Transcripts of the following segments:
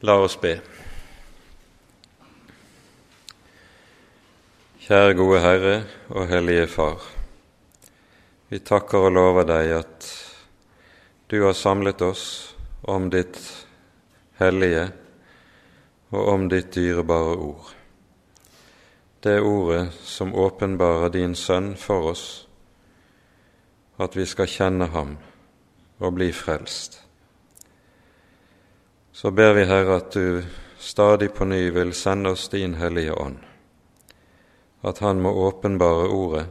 La oss be. Kjære gode Herre og Hellige Far. Vi takker og lover deg at du har samlet oss om ditt hellige og om ditt dyrebare ord. Det ordet som åpenbarer din Sønn for oss, at vi skal kjenne ham og bli frelst så ber vi, Herre, at du stadig på ny vil sende oss din Hellige Ånd, at Han må åpenbare Ordet,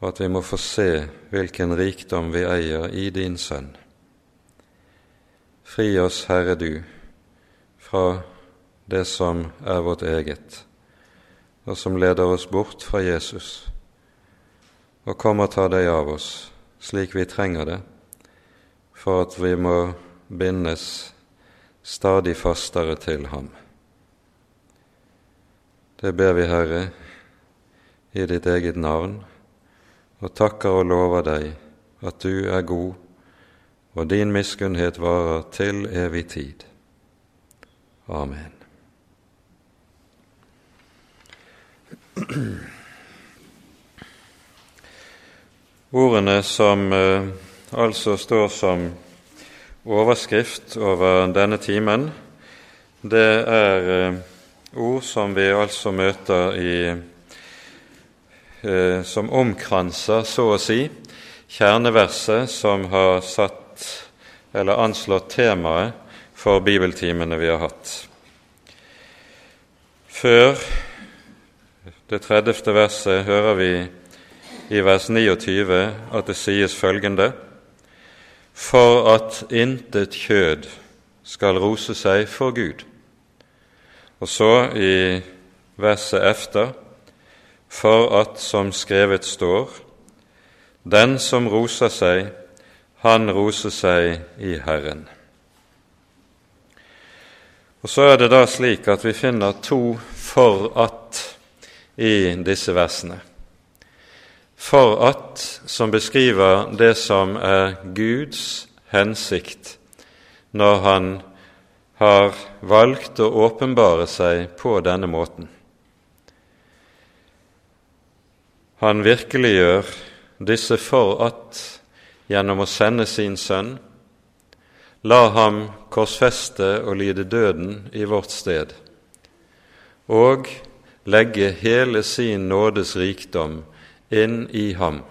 og at vi må få se hvilken rikdom vi eier i din Sønn. Fri oss, Herre du, fra det som er vårt eget, og som leder oss bort fra Jesus, og kom og ta deg av oss slik vi trenger det, for at vi må bindes stadig fastere til ham. Det ber vi, Herre, i ditt eget navn, og takker og lover deg at du er god, og din miskunnhet varer til evig tid. Amen. Ordene som eh, altså står som overskrift over denne timen, det er eh, ord som vi altså møter i eh, Som omkranser, så å si, kjerneverset som har satt eller anslått temaet for bibeltimene vi har hatt. Før det 30. verset hører vi i vers 29 at det sies følgende:" for at intet kjød skal rose seg for Gud. Og så i verset efter for at, som skrevet står, den som roser seg, han roser seg i Herren. Og Så er det da slik at vi finner to 'for at' i disse versene for at, som beskriver det som er Guds hensikt når Han har valgt å åpenbare seg på denne måten. Han virkeliggjør disse for at gjennom å sende sin sønn, la ham korsfeste og lide døden i vårt sted, og legge hele sin nådes rikdom inn i ham,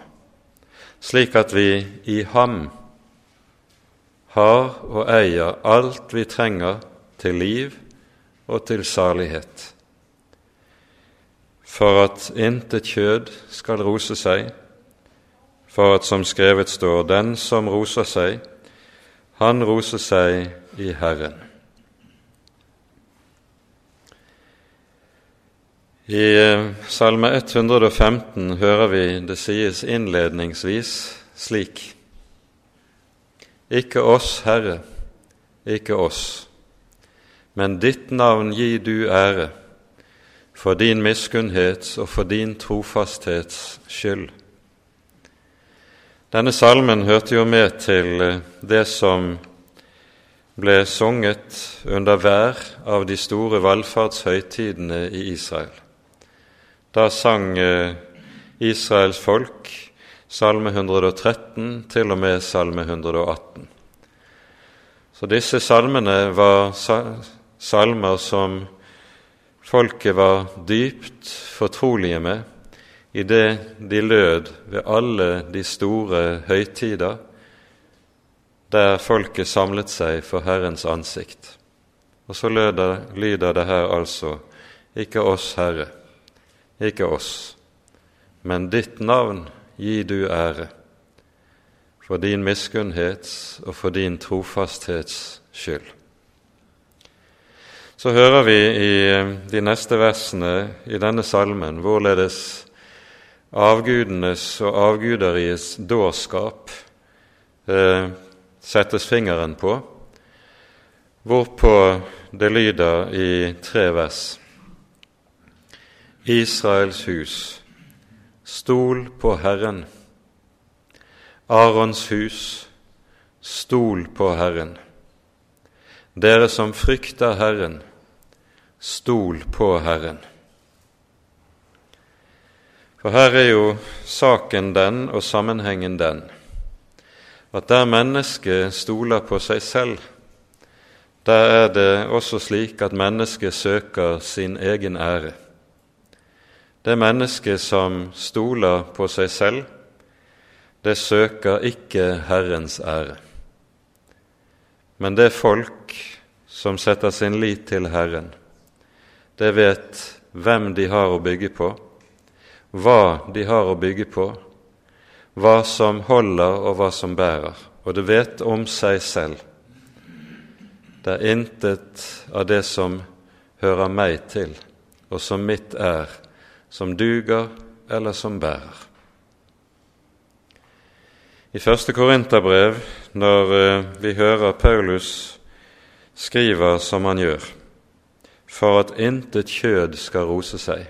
slik at vi i ham har og eier alt vi trenger til liv og til salighet. For at intet kjød skal rose seg, for at som skrevet står, den som roser seg, han roser seg i Herren. I eh, Salme 115 hører vi det sies innledningsvis slik.: Ikke oss, Herre, ikke oss, men ditt navn gi du ære, for din miskunnhets og for din trofasthets skyld. Denne salmen hørte jo med til eh, det som ble sunget under hver av de store valfartshøytidene i Israel. Da sang eh, Israels folk Salme 113 til og med Salme 118. Så disse salmene var salmer som folket var dypt fortrolige med i det de lød ved alle de store høytider der folket samlet seg for Herrens ansikt. Og så lyder det her altså ikke oss, Herre, ikke oss, men ditt navn gi du ære, for din miskunnhets og for din trofasthets skyld. Så hører vi i de neste versene i denne salmen hvorledes avgudenes og avguderiets dårskap eh, settes fingeren på, hvorpå det lyder i tre vers. Israels hus, stol på Herren. Arons hus, stol på Herren. dere som frykter Herren, stol på Herren. For her er jo saken den og sammenhengen den at der mennesket stoler på seg selv, der er det også slik at mennesket søker sin egen ære. Det mennesket som stoler på seg selv, det søker ikke Herrens ære. Men det folk som setter sin lit til Herren, det vet hvem de har å bygge på, hva de har å bygge på, hva som holder og hva som bærer, og det vet om seg selv. Det er intet av det som hører meg til, og som mitt er, som duger eller som bærer. I første Korinterbrev, når eh, vi hører Paulus skriver som han gjør, for at intet kjød skal rose seg,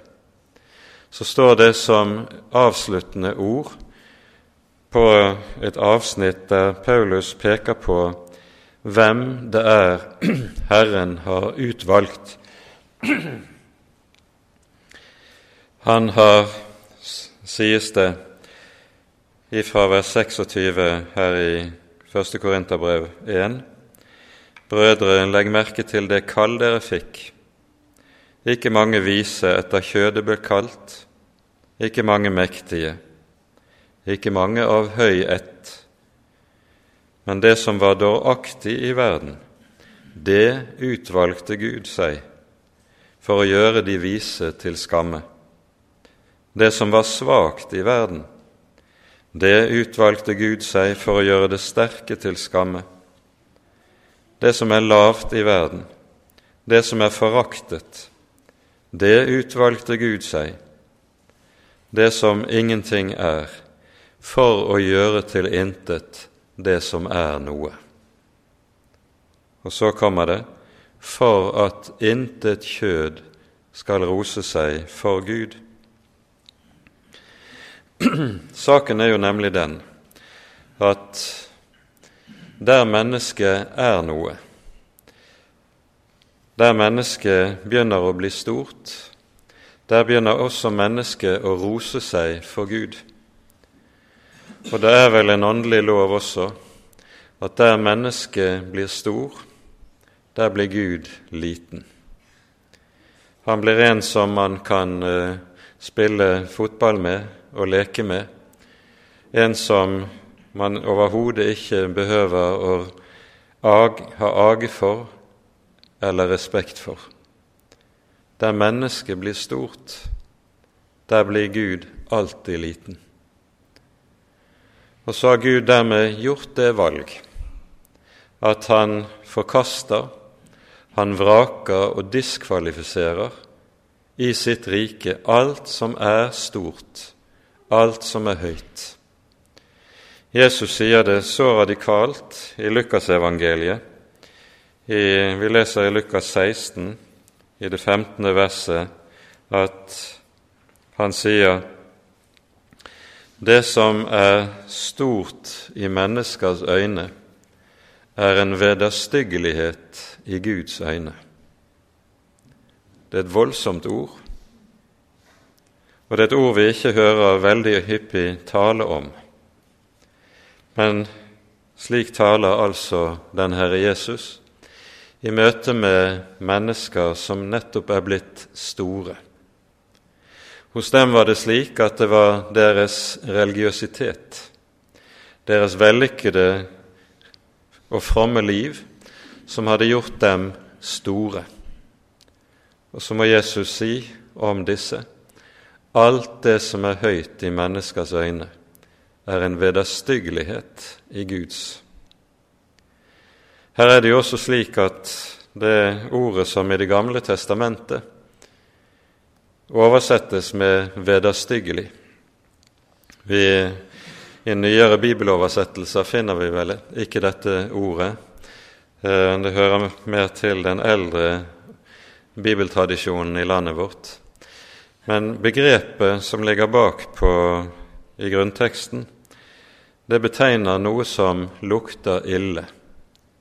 så står det som avsluttende ord på et avsnitt der Paulus peker på hvem det er Herren har utvalgt. Han har, sies det, ifra vers 26 her i 1. Korinterbrev 1. Brødre, legg merke til det kall dere fikk. Ikke mange vise etter kjødet ble kalt, ikke mange mektige, ikke mange av høy ett. Men det som var dåraktig i verden, det utvalgte Gud seg for å gjøre de vise til skamme. Det som var svakt i verden, det utvalgte Gud seg for å gjøre det sterke til skamme. Det som er lavt i verden, det som er foraktet, det utvalgte Gud seg, det som ingenting er, for å gjøre til intet det som er noe. Og så kommer det for at intet kjød skal rose seg for Gud. Saken er jo nemlig den at der mennesket er noe, der mennesket begynner å bli stort, der begynner også mennesket å rose seg for Gud. Og det er vel en åndelig lov også at der mennesket blir stor, der blir Gud liten. Han blir en som man kan uh, spille fotball med, å leke med, en som man overhodet ikke behøver å ag, ha age for eller respekt for. Der mennesket blir stort, der blir Gud alltid liten. Og så har Gud dermed gjort det valg at han forkaster, han vraker og diskvalifiserer i sitt rike alt som er stort, alt som er høyt. Jesus sier det så radikalt i Lukasevangeliet. Vi leser i Lukas 16, i det 15. verset, at han sier det som er stort i menneskers øyne, er en vederstyggelighet i Guds øyne. Det er et voldsomt ord, og det er et ord vi ikke hører veldig hyppig tale om. Men slik taler altså den Herre Jesus i møte med mennesker som nettopp er blitt store. Hos dem var det slik at det var deres religiøsitet, deres vellykkede og fromme liv, som hadde gjort dem store. Og så må Jesus si om disse Alt det som er høyt i menneskers øyne, er en vederstyggelighet i Guds. Her er det jo også slik at det ordet som i Det gamle testamentet oversettes med 'vederstyggelig'. I nyere bibeloversettelser finner vi vel ikke dette ordet. Eh, det hører mer til den eldre bibeltradisjonen i landet vårt. Men begrepet som ligger bak på, i grunnteksten, det betegner noe som lukter ille,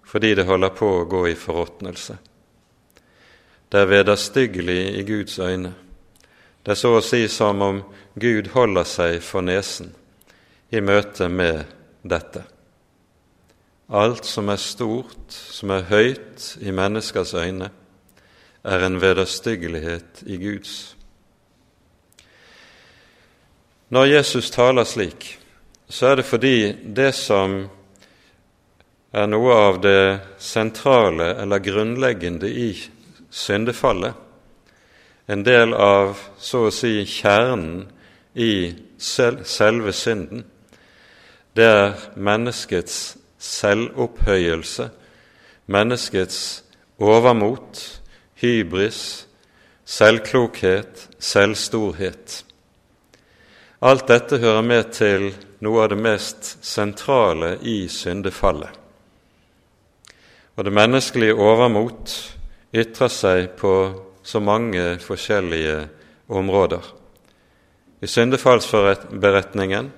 fordi det holder på å gå i forråtnelse. Det er vederstyggelig i Guds øyne. Det er så å si som om Gud holder seg for nesen i møte med dette. Alt som er stort, som er høyt i menneskers øyne, er en vederstyggelighet i Guds. Når Jesus taler slik, så er det fordi det som er noe av det sentrale eller grunnleggende i syndefallet, en del av så å si kjernen i selve synden, det er menneskets selvopphøyelse, menneskets overmot, hybris, selvklokhet, selvstorhet. Alt dette hører med til noe av det mest sentrale i syndefallet. Og det menneskelige overmot ytrer seg på så mange forskjellige områder. I syndefallsberetningen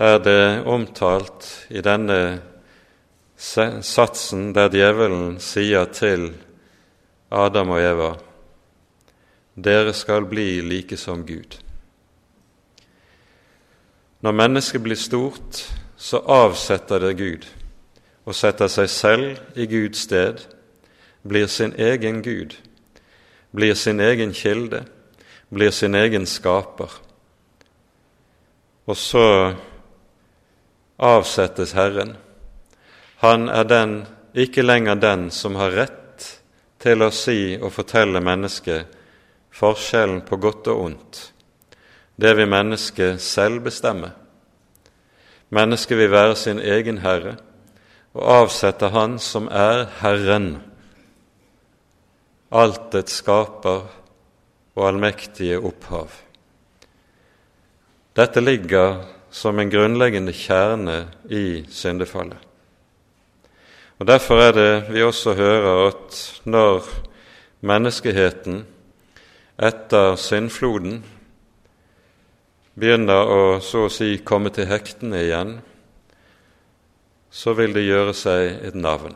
er det omtalt i denne satsen der djevelen sier til Adam og Eva dere skal bli like som Gud. Når mennesket blir stort, så avsetter det Gud og setter seg selv i Guds sted, blir sin egen Gud, blir sin egen kilde, blir sin egen skaper. Og så avsettes Herren han er den, ikke lenger den som har rett til å si og fortelle mennesket forskjellen på godt og ondt. Det vil mennesket selv bestemme. Mennesket vil være sin egen herre og avsette Han som er Herren, altets skaper og allmektige opphav. Dette ligger som en grunnleggende kjerne i syndefallet. Og Derfor er det vi også hører at når menneskeheten etter syndfloden begynner å så å si komme til hektene igjen, så vil de gjøre seg et navn.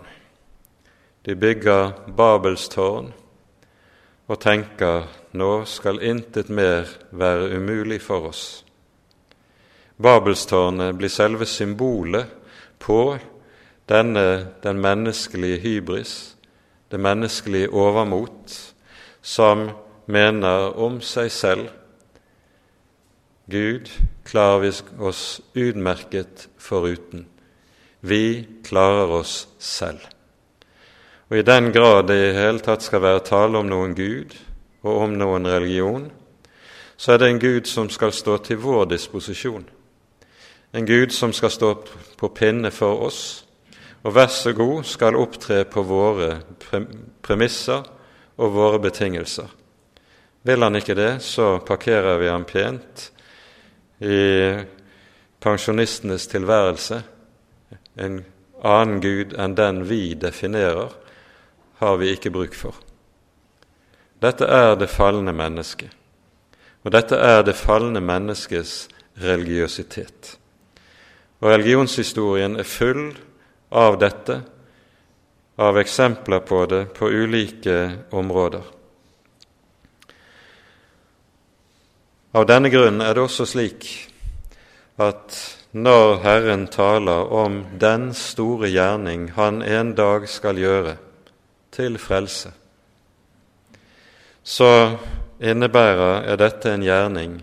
De bygger Babels tårn og tenker nå skal intet mer være umulig for oss. Babelstårnet blir selve symbolet på denne den menneskelige hybris, det menneskelige overmot, som mener om seg selv Gud klarer vi oss utmerket foruten. Vi klarer oss selv. Og I den grad det i hele tatt skal være tale om noen Gud og om noen religion, så er det en Gud som skal stå til vår disposisjon. En Gud som skal stå på pinne for oss, og vær så god skal opptre på våre premisser og våre betingelser. Vil han ikke det, så parkerer vi ham pent i pensjonistenes tilværelse. En annen Gud enn den vi definerer, har vi ikke bruk for. Dette er det falne mennesket, og dette er det falne menneskets religiøsitet. Og religionshistorien er full av dette, av eksempler på det på ulike områder. Av denne grunn er det også slik at når Herren taler om den store gjerning Han en dag skal gjøre til frelse, så innebærer er dette en gjerning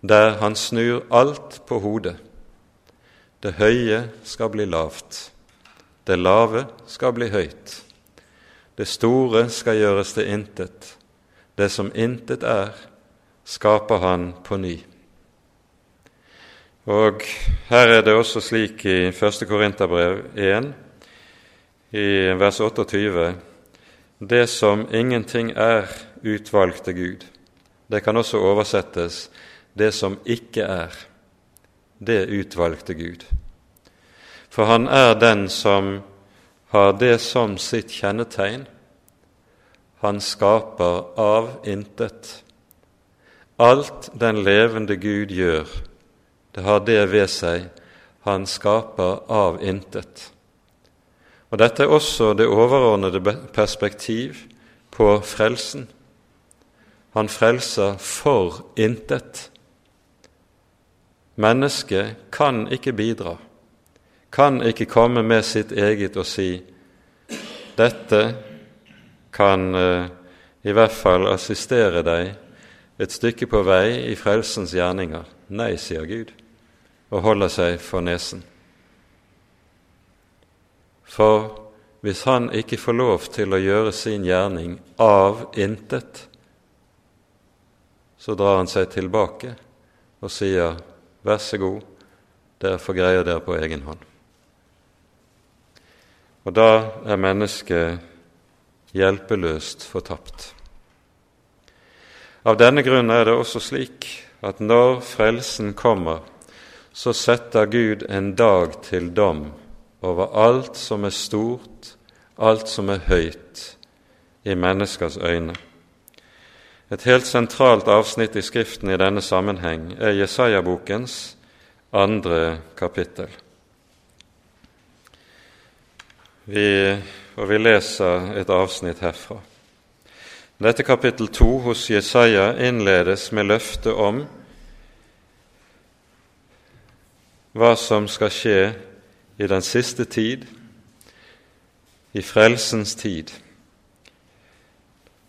der Han snur alt på hodet. Det høye skal bli lavt. Det lave skal bli høyt. Det store skal gjøres til intet. Det som intet er, skaper han på ny. Og her er det også slik i 1. Korinterbrev 1, i vers 28, det som ingenting er, utvalgte Gud. Det kan også oversettes det som ikke er, det utvalgte Gud. For han er den som har det som sitt kjennetegn. Han skaper av intet. Alt den levende Gud gjør, det har det ved seg han skaper av intet. Og dette er også det overordnede perspektiv på frelsen. Han frelser for intet. Mennesket kan ikke bidra, kan ikke komme med sitt eget og si dette kan eh, i hvert fall assistere deg et stykke på vei i frelsens gjerninger. Nei, sier Gud, og holder seg for nesen. For hvis han ikke får lov til å gjøre sin gjerning av intet, så drar han seg tilbake og sier, vær så god, dere får greie dere på egen hånd. Og da er mennesket hjelpeløst fortapt. Av denne grunn er det også slik at når frelsen kommer, så setter Gud en dag til dom over alt som er stort, alt som er høyt i menneskers øyne. Et helt sentralt avsnitt i Skriften i denne sammenheng er Jesaja-bokens andre kapittel. Vi, og vi leser et avsnitt herfra. Dette kapittel to hos Jesaja innledes med løftet om hva som skal skje i den siste tid, i frelsens tid.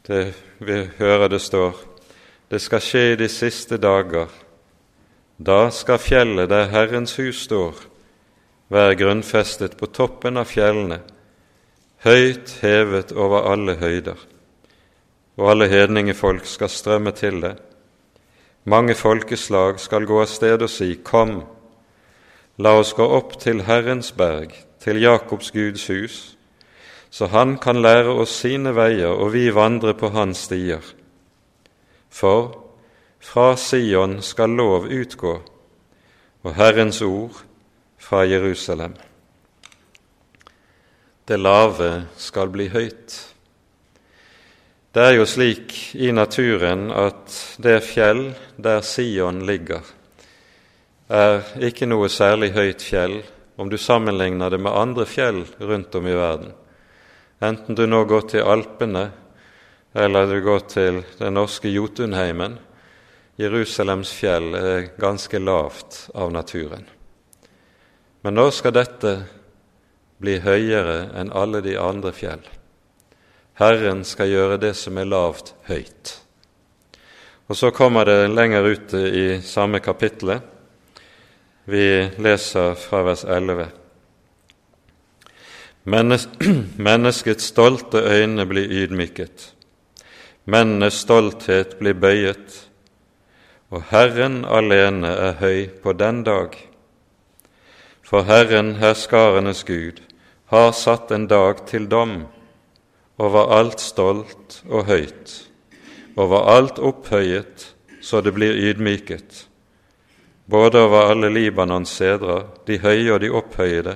Det vi hører det står det skal skje i de siste dager. Da skal fjellet der Herrens hus står, være grunnfestet på toppen av fjellene, høyt hevet over alle høyder og alle hedningefolk skal strømme til det. Mange folkeslag skal gå av sted og si, Kom, la oss gå opp til Herrens berg, til Jakobs Guds hus, så han kan lære oss sine veier, og vi vandre på hans stier. For fra Sion skal lov utgå, og Herrens ord fra Jerusalem. Det lave skal bli høyt det er jo slik i naturen at det fjell der Sion ligger, er ikke noe særlig høyt fjell om du sammenligner det med andre fjell rundt om i verden. Enten du nå går til Alpene eller du går til den norske Jotunheimen. Jerusalems fjell er ganske lavt av naturen. Men nå skal dette bli høyere enn alle de andre fjell? Herren skal gjøre det som er lavt, høyt. Og så kommer det lenger ute i samme kapittelet. Vi leser fra vers 11. Menneskets stolte øyne blir ydmyket, mennenes stolthet blir bøyet, og Herren alene er høy på den dag. For Herren, herskarenes Gud, har satt en dag til dom over alt stolt og høyt, over alt opphøyet så det blir ydmyket, både over alle Libanons sedrer, de høye og de opphøyede,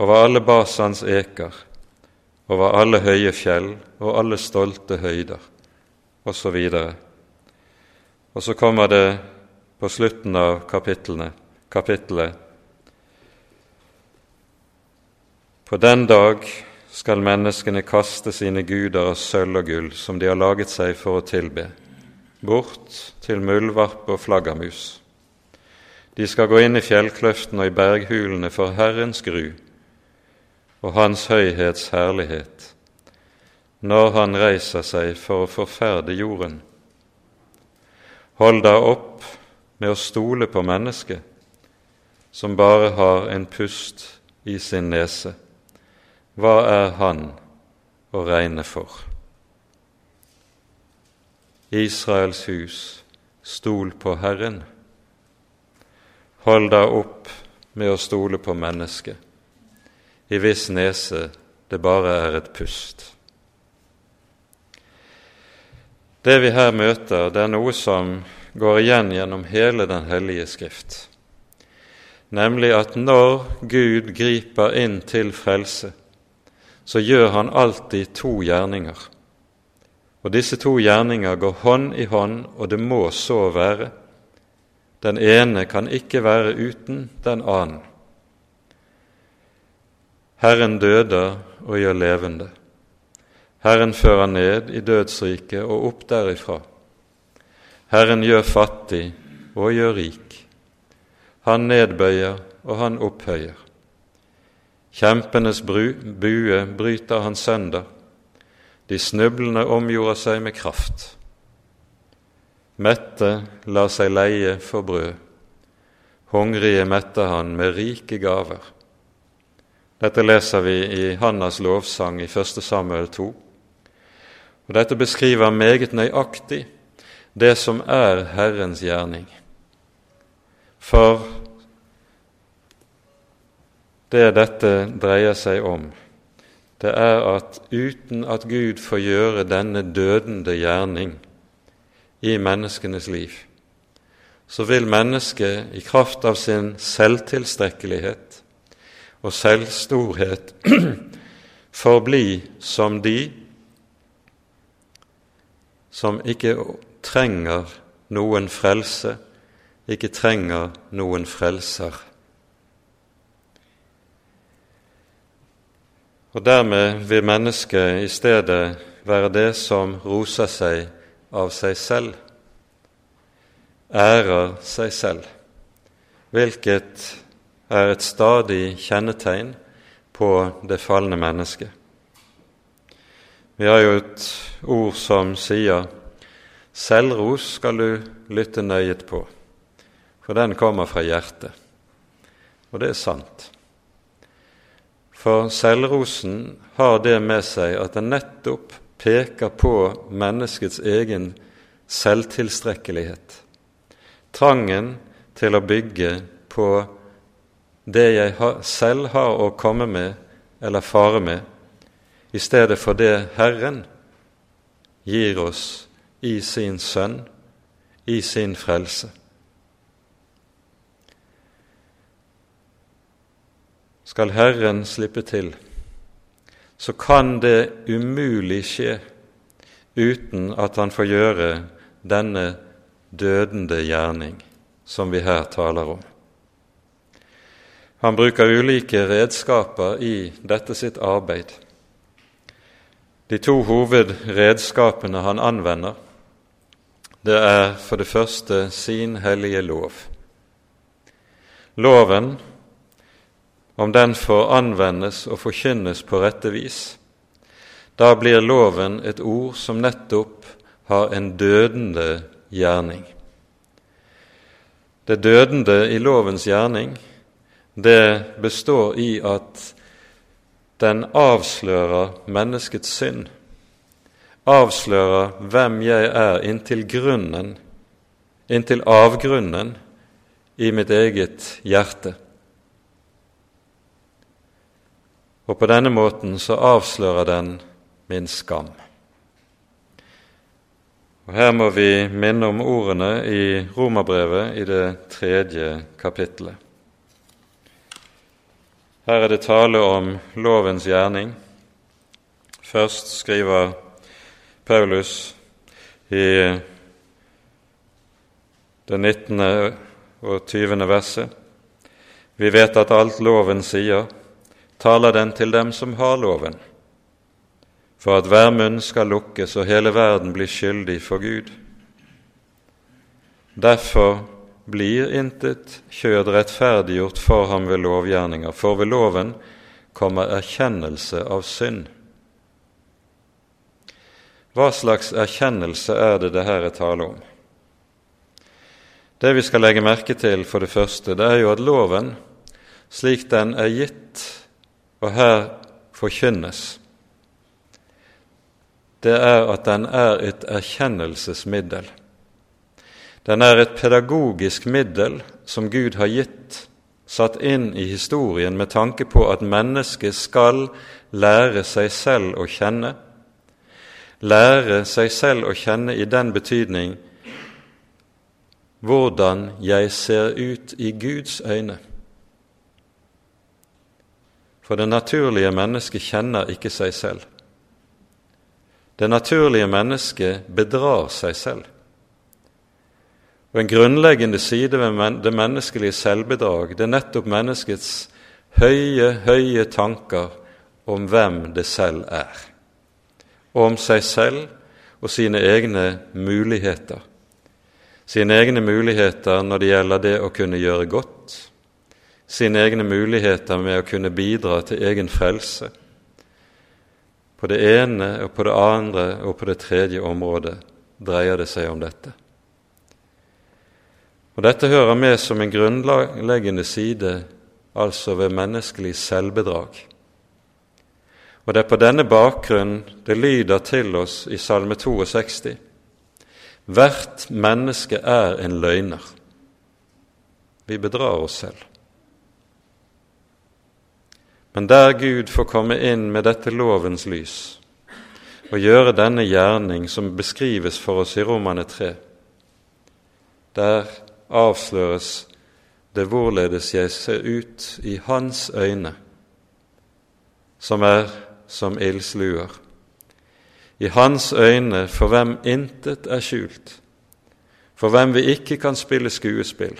over alle Basans eker, over alle høye fjell og alle stolte høyder, osv. Og, og så kommer det på slutten av kapittelet På den dag skal menneskene kaste sine guder av sølv og gull som de har laget seg for å tilbe, bort til muldvarp og flaggermus. De skal gå inn i fjellkløften og i berghulene for Herrens gru og Hans høyhets herlighet, når Han reiser seg for å forferde jorden. Hold da opp med å stole på mennesket, som bare har en pust i sin nese hva er han å regne for? Israels hus, stol på Herren. Hold deg opp med å stole på mennesket, i hvis nese det bare er et pust. Det vi her møter, det er noe som går igjen gjennom hele Den hellige Skrift, nemlig at når Gud griper inn til frelse, så gjør han alltid to gjerninger. Og disse to gjerninger går hånd i hånd, og det må så være. Den ene kan ikke være uten den annen. Herren døder og gjør levende. Herren fører ned i dødsriket og opp derifra. Herren gjør fattig og gjør rik. Han nedbøyer og han opphøyer. Kjempenes bue bryter han sønder. De snublende omgjorde seg med kraft. Mette lar seg leie for brød. Hungrige mette han med rike gaver. Dette leser vi i Hannas lovsang i 1. Samuel 2. Og Dette beskriver meget nøyaktig det som er Herrens gjerning. For det dette dreier seg om, det er at uten at Gud får gjøre denne dødende gjerning i menneskenes liv, så vil mennesket i kraft av sin selvtilstrekkelighet og selvstorhet forbli som de som ikke trenger noen frelse, ikke trenger noen frelser. Og dermed vil mennesket i stedet være det som roser seg av seg selv, ærer seg selv, hvilket er et stadig kjennetegn på det falne mennesket. Vi har jo et ord som sier 'selvros skal du lytte nøyet på', for den kommer fra hjertet. Og det er sant. For selvrosen har det med seg at den nettopp peker på menneskets egen selvtilstrekkelighet. Trangen til å bygge på det jeg selv har å komme med eller fare med, i stedet for det Herren gir oss i sin Sønn, i sin frelse. Skal Herren slippe til, så kan det umulig skje uten at han får gjøre denne dødende gjerning som vi her taler om. Han bruker ulike redskaper i dette sitt arbeid. De to hovedredskapene han anvender, det er for det første sin hellige lov. Loven om den får anvendes og forkynnes på rette vis, da blir loven et ord som nettopp har en dødende gjerning. Det dødende i lovens gjerning, det består i at den avslører menneskets synd, avslører hvem jeg er, inntil grunnen, inntil avgrunnen i mitt eget hjerte. Og på denne måten så avslører den min skam. Og Her må vi minne om ordene i Romerbrevet i det tredje kapittelet. Her er det tale om lovens gjerning. Først skriver Paulus i det 19. og 20. verset Vi vet at alt loven sier, taler den til dem som har loven, for at hver munn skal lukkes og hele verden blir skyldig for Gud. Derfor blir intet kjød rettferdiggjort for ham ved lovgjerninger, for ved loven kommer erkjennelse av synd. Hva slags erkjennelse er det det her er tale om? Det vi skal legge merke til for det første, det er jo at loven, slik den er gitt og her forkynnes, det er at den er et erkjennelsesmiddel. Den er et pedagogisk middel som Gud har gitt, satt inn i historien med tanke på at mennesket skal lære seg selv å kjenne. Lære seg selv å kjenne i den betydning hvordan jeg ser ut i Guds øyne. For det naturlige mennesket kjenner ikke seg selv. Det naturlige mennesket bedrar seg selv. Og En grunnleggende side ved det menneskelige selvbedrag det er nettopp menneskets høye, høye tanker om hvem det selv er, og om seg selv og sine egne muligheter. Sine egne muligheter når det gjelder det å kunne gjøre godt, sine egne muligheter med å kunne bidra til egen frelse. På det ene og på det andre og på det tredje området dreier det seg om dette. Og Dette hører med som en grunnleggende side altså ved menneskelig selvbedrag. Og det er på denne bakgrunn det lyder til oss i Salme 62. Hvert menneske er en løgner. Vi bedrar oss selv. Men der Gud får komme inn med dette lovens lys og gjøre denne gjerning som beskrives for oss i Romane 3, der avsløres det hvorledes jeg ser ut i hans øyne, som er som ildsluer. I hans øyne for hvem intet er skjult, for hvem vi ikke kan spille skuespill.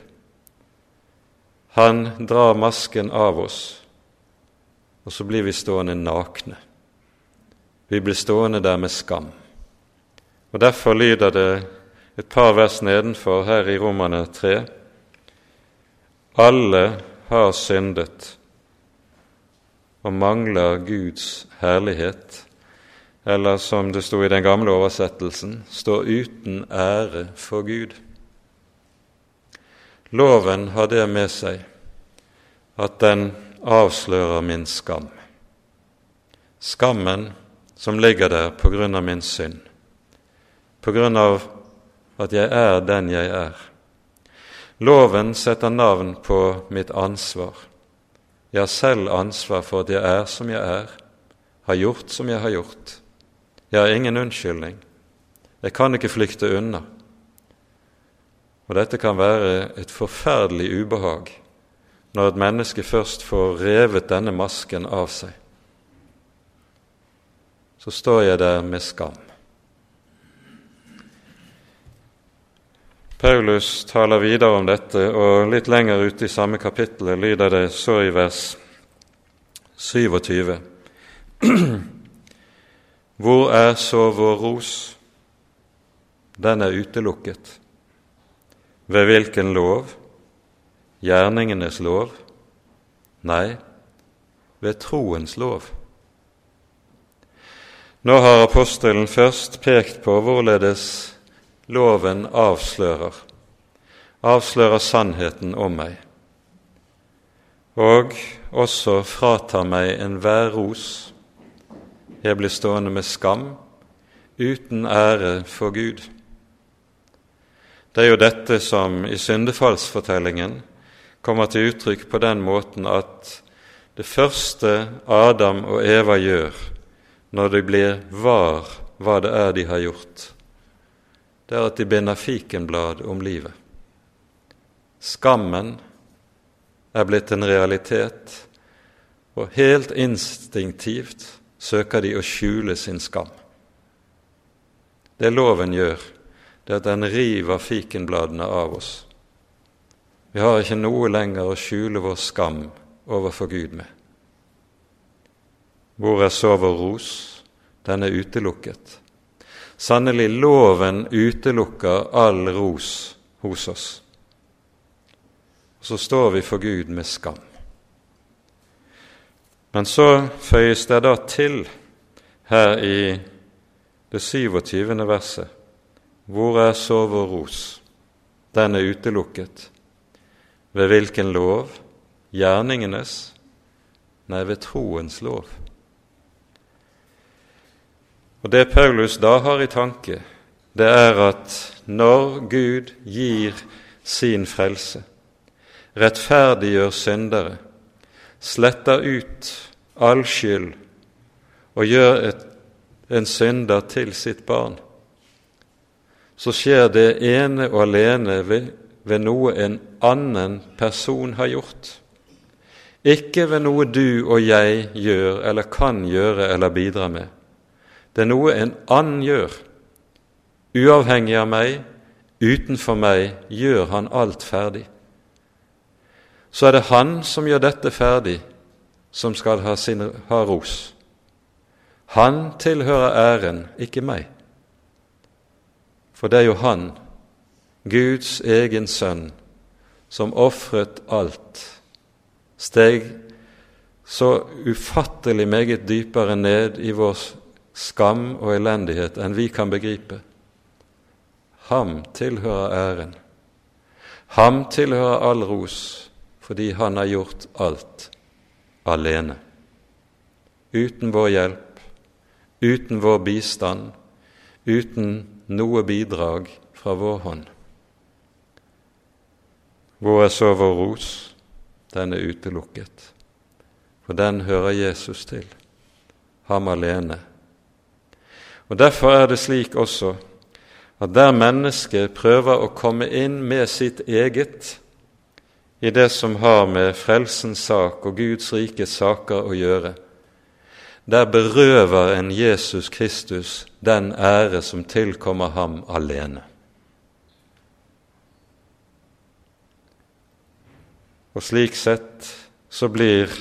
Han drar masken av oss, og så blir vi stående nakne. Vi blir stående der med skam. Og Derfor lyder det et par vers nedenfor her i Romane 3. Alle har syndet og mangler Guds herlighet, eller som det sto i den gamle oversettelsen, står uten ære for Gud. Loven har det med seg at den avslører min skam. Skammen som ligger der på grunn av min synd, på grunn av at jeg er den jeg er. Loven setter navn på mitt ansvar. Jeg har selv ansvar for at jeg er som jeg er, har gjort som jeg har gjort. Jeg har ingen unnskyldning. Jeg kan ikke flykte unna. Og dette kan være et forferdelig ubehag når et menneske først får revet denne masken av seg. Så står jeg der med skam. Paulus taler videre om dette, og litt lenger ute i samme kapittel lyder det så i vers 27. Hvor er så vår ros? Den er utelukket. Ved hvilken lov? Gjerningenes lov? Nei, ved troens lov. Nå har apostelen først pekt på hvorledes loven avslører, avslører sannheten om meg, og også fratar meg enhver ros. Jeg blir stående med skam, uten ære for Gud. Det er jo dette som i syndefallsfortellingen kommer til uttrykk på den måten at det første Adam og Eva gjør når de blir var hva det er de har gjort, det er at de binder fikenblad om livet. Skammen er blitt en realitet, og helt instinktivt søker de å skjule sin skam. Det loven gjør, det er at den river fikenbladene av oss. Vi har ikke noe lenger å skjule vår skam overfor Gud med. Hvor er så vår ros? Den er utelukket. Sannelig, loven utelukker all ros hos oss. Så står vi for Gud med skam. Men så føyes det da til her i det 27. verset Hvor er så vår ros? Den er utelukket. Ved hvilken lov? Gjerningenes? Nei, ved troens lov. Og Det Paulus da har i tanke, det er at når Gud gir sin frelse, rettferdiggjør syndere, sletter ut all skyld og gjør et, en synder til sitt barn, så skjer det ene og alene ved, ved noe en annen person har gjort. Ikke ved noe du og jeg gjør eller kan gjøre eller bidra med, det er noe en annen gjør. Uavhengig av meg, utenfor meg, gjør han alt ferdig. Så er det han som gjør dette ferdig som skal ha, sin, ha ros. Han tilhører æren, ikke meg. For det er jo han, Guds egen sønn, som ofret alt, steg så ufattelig meget dypere ned i vår skam og elendighet enn vi kan begripe. Ham tilhører æren. Ham tilhører all ros, fordi han har gjort alt alene. Uten vår hjelp, uten vår bistand, uten noe bidrag fra vår hånd. Hvor er så vår ros? Den er utelukket, for den hører Jesus til, ham alene. Og Derfor er det slik også at der mennesket prøver å komme inn med sitt eget i det som har med frelsens sak og Guds rikes saker å gjøre, der berøver en Jesus Kristus den ære som tilkommer ham alene. Og slik sett så blir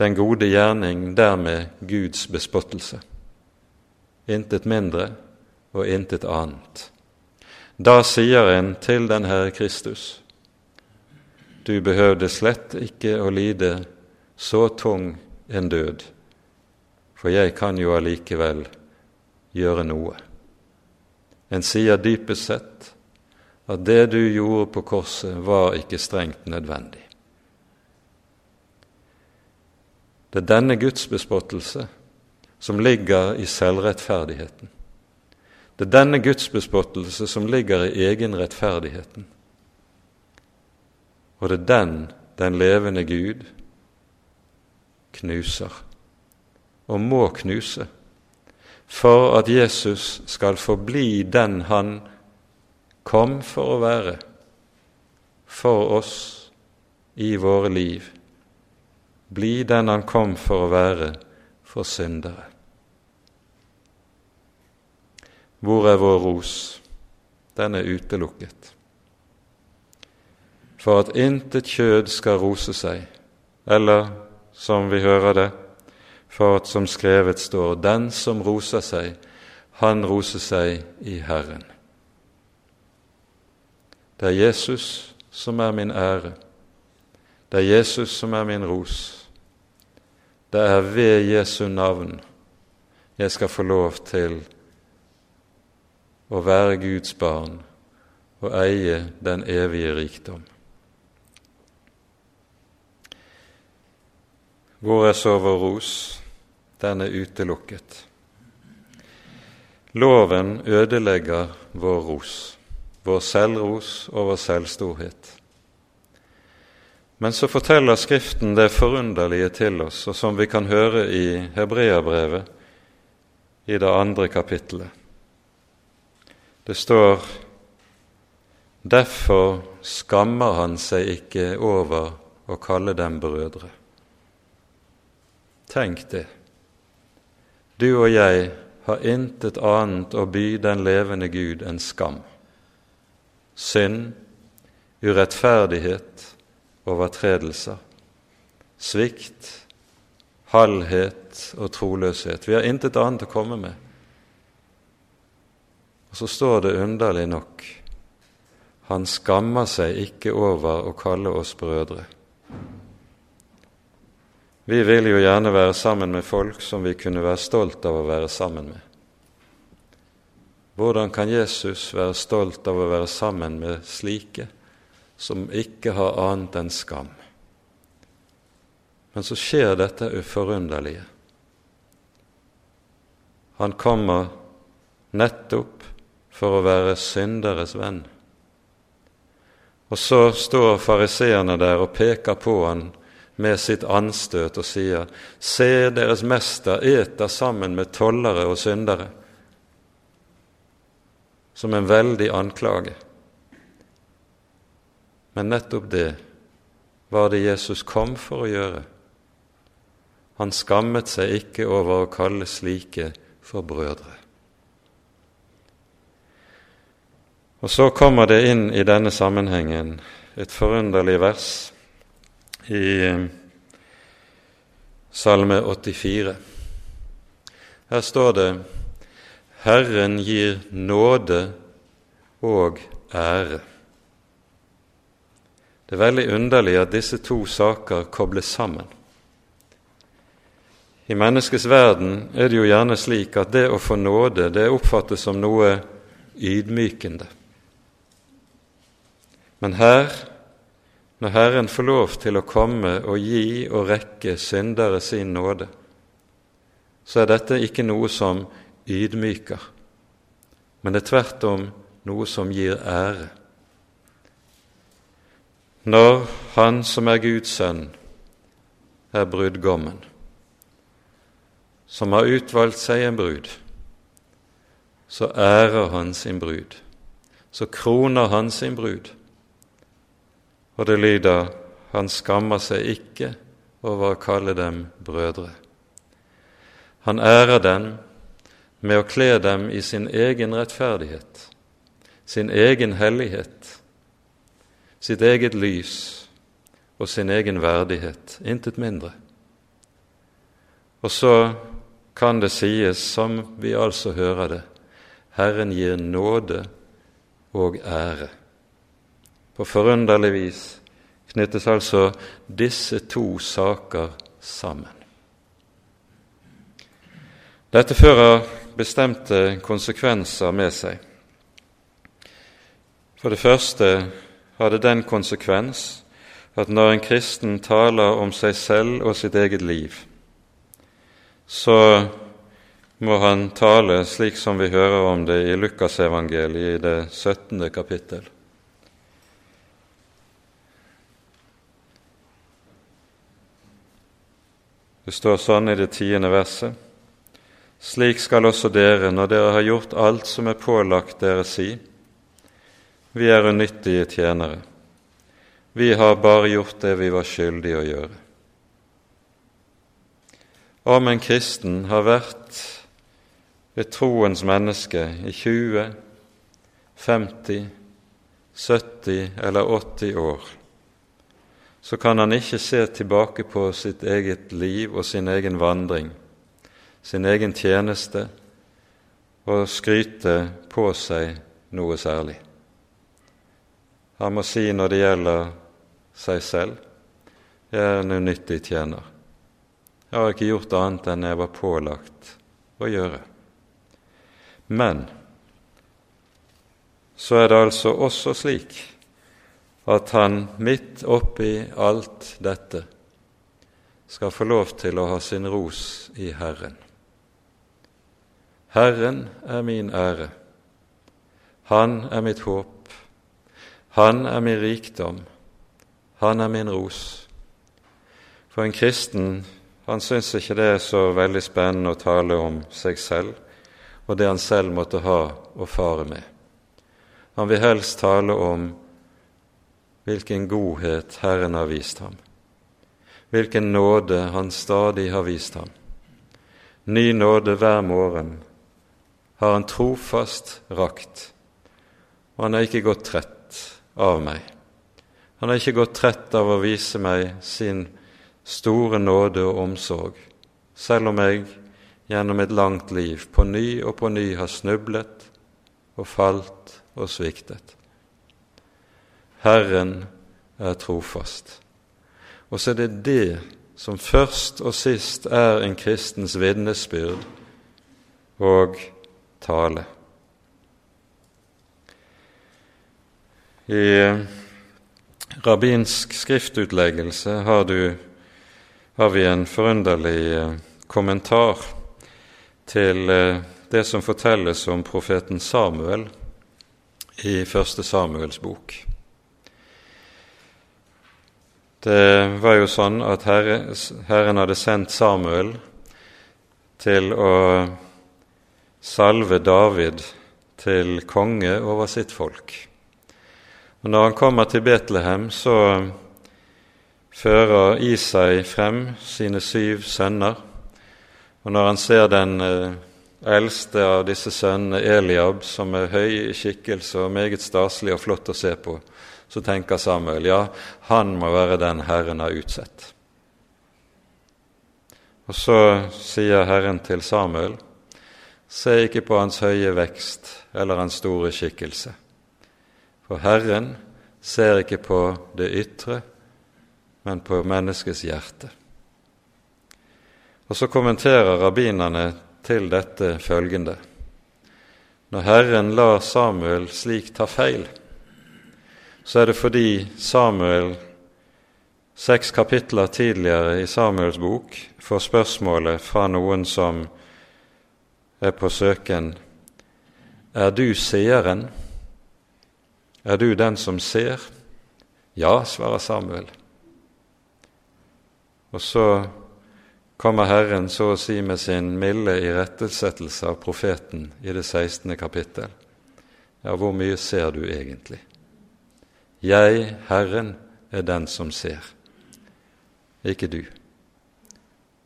den gode gjerning dermed Guds bespottelse. Intet mindre og intet annet. Da sier en til den Herre Kristus, du behøvde slett ikke å lide så tung en død, for jeg kan jo allikevel gjøre noe. En sier dypest sett at det du gjorde på korset, var ikke strengt nødvendig. Det er denne gudsbespottelse som ligger i selvrettferdigheten. Det er denne gudsbespottelse som ligger i egenrettferdigheten. Og det er den den levende Gud knuser, og må knuse, for at Jesus skal forbli den han kom for å være, for oss i våre liv, bli den han kom for å være for syndere. Hvor er vår ros? Den er utelukket. For at intet kjød skal rose seg, eller som vi hører det, for at som skrevet står, den som roser seg, han roser seg i Herren. Det er Jesus som er min ære. Det er Jesus som er min ros. Det er ved Jesu navn jeg skal få lov til å være Guds barn og eie den evige rikdom. Hvor er så vår ros? Den er utelukket. Loven ødelegger vår ros, vår selvros og vår selvstorhet. Men så forteller Skriften det forunderlige til oss, og som vi kan høre i Hebreabrevet i det andre kapittelet. Det står Derfor skammer han seg ikke over å kalle dem brødre. Tenk det. Du og jeg har intet annet å by den levende Gud enn skam. Synd, urettferdighet, overtredelser, svikt, halvhet og troløshet. Vi har intet annet å komme med. Og så står det underlig nok han skammer seg ikke over å kalle oss brødre. Vi vil jo gjerne være sammen med folk som vi kunne være stolt av å være sammen med. Hvordan kan Jesus være stolt av å være sammen med slike som ikke har annet enn skam? Men så skjer dette uforunderlige. Han kommer nettopp for å være synderes venn. Og så står fariseerne der og peker på han med sitt anstøt og sier:" Se, deres mester eter sammen med tollere og syndere. Som en veldig anklage. Men nettopp det var det Jesus kom for å gjøre. Han skammet seg ikke over å kalle slike for brødre. Og så kommer det inn i denne sammenhengen et forunderlig vers i Salme 84. Her står det Herren gir nåde og ære. Det er veldig underlig at disse to saker kobles sammen. I menneskets verden er det jo gjerne slik at det å få nåde det oppfattes som noe ydmykende. Men her, når Herren får lov til å komme og gi og rekke syndere sin nåde, så er dette ikke noe som ydmyker, men det er tvert om noe som gir ære. Når Han som er Guds sønn, er brudgommen, som har utvalgt seg en brud, så ærer han sin brud, så kroner han sin brud. Og det lyder han skammer seg ikke over å kalle dem brødre. Han ærer dem med å kle dem i sin egen rettferdighet, sin egen hellighet, sitt eget lys og sin egen verdighet, intet mindre. Og så kan det sies, som vi altså hører det, Herren gir nåde og ære. På forunderlig vis knyttes altså disse to saker sammen. Dette fører bestemte konsekvenser med seg. For det første har det den konsekvens at når en kristen taler om seg selv og sitt eget liv, så må han tale slik som vi hører om det i Lukasevangeliet i det 17. kapittel. Det står sånn i det tiende verset. Slik skal også dere, når dere har gjort alt som er pålagt dere, si:" Vi er unyttige tjenere. Vi har bare gjort det vi var skyldige å gjøre. Om en kristen har vært et troens menneske i 20, 50, 70 eller 80 år, så kan han ikke se tilbake på sitt eget liv og sin egen vandring sin egen tjeneste og skryte på seg noe særlig. Han må si når det gjelder seg selv jeg er en unyttig tjener. Jeg har ikke gjort annet enn jeg var pålagt å gjøre. Men så er det altså også slik at han midt oppi alt dette skal få lov til å ha sin ros i Herren. Herren er min ære. Han er mitt håp. Han er min rikdom. Han er min ros. For en kristen han syns ikke det er så veldig spennende å tale om seg selv og det han selv måtte ha å fare med. Han vil helst tale om hvilken godhet Herren har vist ham, hvilken nåde Han stadig har vist ham. Ny nåde hver morgen har han trofast rakt, og han har ikke gått trett av meg. Han har ikke gått trett av å vise meg sin store nåde og omsorg, selv om jeg gjennom et langt liv på ny og på ny har snublet og falt og sviktet. Herren er trofast. Og så er det det som først og sist er en kristens vitnesbyrd og tale. I rabbinsk skriftutleggelse har, du, har vi en forunderlig eh, kommentar til eh, det som fortelles om profeten Samuel i første Samuels bok. Det var jo sånn at Herren hadde sendt Samuel til å salve David til konge over sitt folk. Og Når han kommer til Betlehem, så fører Isai frem sine syv sønner. Og når han ser den eh, eldste av disse sønnene, Eliab, som er høy i skikkelse og meget staselig og flott å se på, så tenker Samuel ja, han må være den Herren har utsett. Og så sier Herren til Samuel, se ikke på hans høye vekst eller hans store skikkelse, for Herren ser ikke på det ytre, men på menneskets hjerte. Og så kommenterer rabbinerne til dette følgende. Når Herren lar Samuel slik ta feil, så er det fordi Samuel seks kapitler tidligere i Samuels bok får spørsmålet fra noen som er på søken Er du seeren? Er du den som ser? Ja, svarer Samuel. Og så kommer Herren så å si med sin milde irettesettelse av profeten i det 16. kapittel. Ja, hvor mye ser du egentlig? Jeg, Herren, er den som ser, ikke du.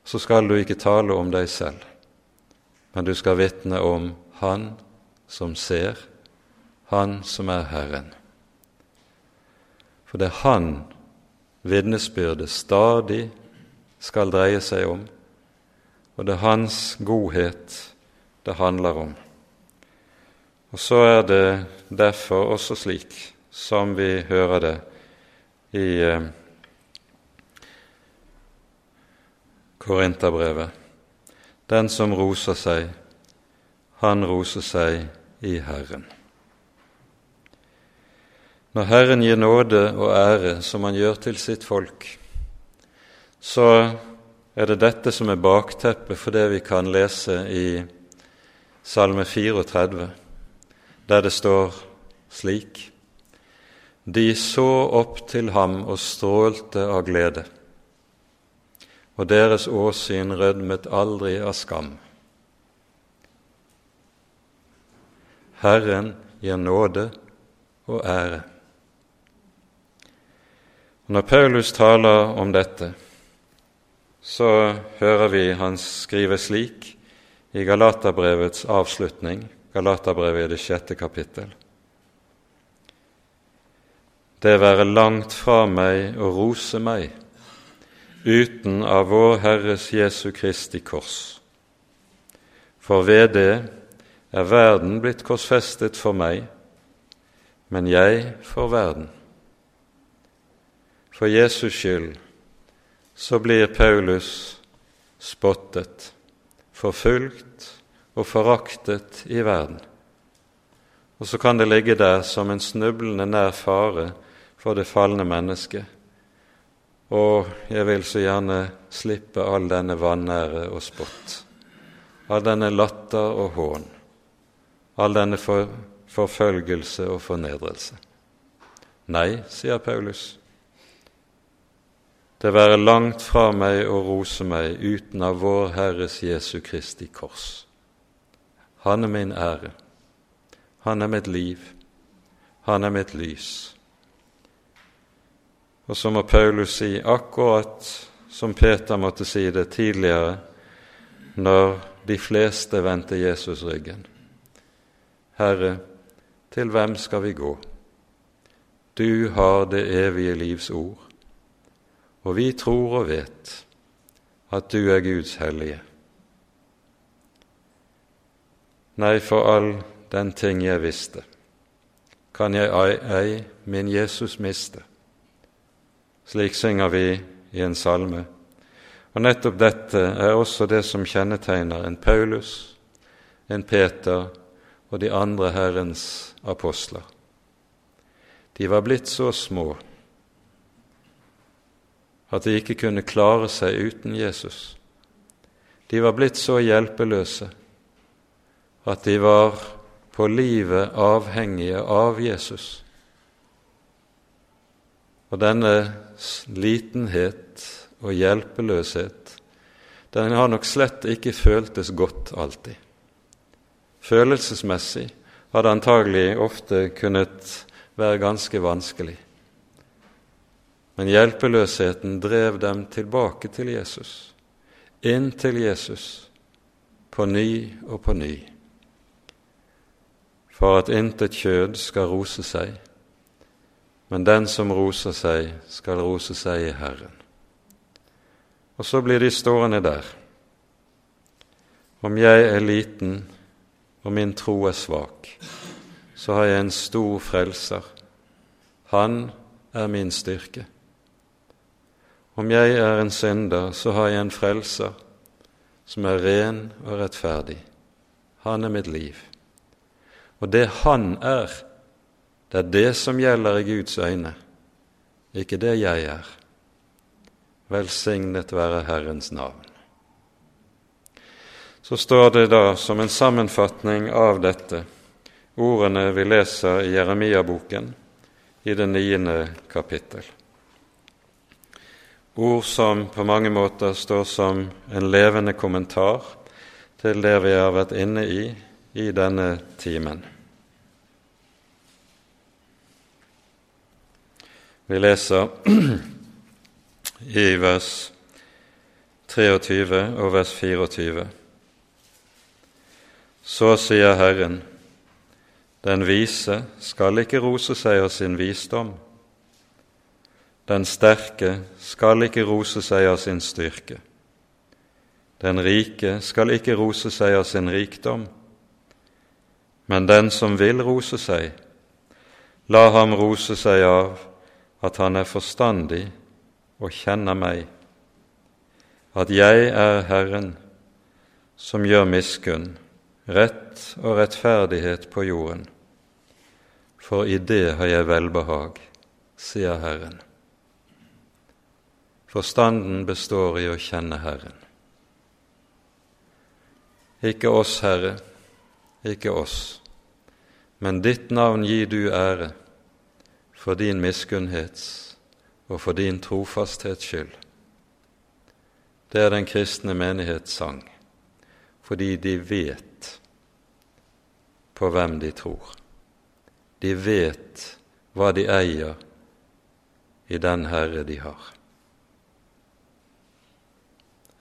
Så skal du ikke tale om deg selv, men du skal vitne om Han som ser, Han som er Herren. For det er Han vitnesbyrdet stadig skal dreie seg om, og det er Hans godhet det handler om. Og så er det derfor også slik som vi hører det i eh, Korinterbrevet. Den som roser seg, han roser seg i Herren. Når Herren gir nåde og ære, som Han gjør til sitt folk, så er det dette som er bakteppet for det vi kan lese i Salme 34, der det står slik De så opp til ham og strålte av glede, og deres åsyn rødmet aldri av skam. Herren gir nåde og ære. Når Paulus taler om dette, så hører vi han skrive slik i Galaterbrevets avslutning, Galaterbrevet i det sjette kapittel. Det være langt fra meg å rose meg uten av vår Herres Jesu Kristi kors. For ved det er verden blitt korsfestet for meg, men jeg for verden. For Jesus skyld så blir Paulus spottet, forfulgt og foraktet i verden. Og så kan det ligge der som en snublende nær fare for det falne mennesket. Og jeg vil så gjerne slippe all denne vanære og spott, all denne latter og hån, all denne for, forfølgelse og fornedrelse. Nei, sier Paulus, det være langt fra meg å rose meg uten av vår Herres Jesu Kristi kors. Han er min ære, han er mitt liv, han er mitt lys. Og så må Paulus si akkurat som Peter måtte si det tidligere, når de fleste vendte Jesus ryggen. Herre, til hvem skal vi gå? Du har det evige livs ord og vi tror og vet at du er Guds hellige. Nei, for all den ting jeg visste, kan jeg ei, min Jesus miste. Slik synger vi i en salme. Og nettopp dette er også det som kjennetegner en Paulus, en Peter og de andre Herrens apostler. De var blitt så små at de ikke kunne klare seg uten Jesus. De var blitt så hjelpeløse at de var på livet avhengige av Jesus. Og denne litenhet og hjelpeløshet, den har nok slett ikke føltes godt alltid. Følelsesmessig har det antagelig ofte kunnet være ganske vanskelig. Men hjelpeløsheten drev dem tilbake til Jesus, inn til Jesus, på ny og på ny, for at intet kjød skal rose seg, men den som roser seg, skal rose seg i Herren. Og så blir de stående der, Om jeg er liten og min tro er svak, så har jeg en stor frelser. Han er min styrke. Om jeg er en synder, så har jeg en frelser som er ren og rettferdig. Han er mitt liv. Og det han er, det er det som gjelder i Guds øyne, ikke det jeg er. Velsignet være Herrens navn. Så står det da som en sammenfatning av dette ordene vi leser i Jeremia-boken i det niende kapittel. Ord som på mange måter står som en levende kommentar til det vi har vært inne i i denne timen. Vi leser i vers 23 og vers 24. Så sier Herren, den vise skal ikke rose seg av sin visdom. Den sterke skal ikke rose seg av sin styrke. Den rike skal ikke rose seg av sin rikdom. Men den som vil rose seg, la ham rose seg av at han er forstandig og kjenner meg, at jeg er Herren som gjør miskunn rett og rettferdighet på jorden, for i det har jeg velbehag, sier Herren. Forstanden består i å kjenne Herren. Ikke oss, Herre, ikke oss, men ditt navn gir du ære for din miskunnhets og for din trofasthets skyld. Det er den kristne menighets sang, fordi de vet på hvem de tror. De vet hva de eier i den Herre de har.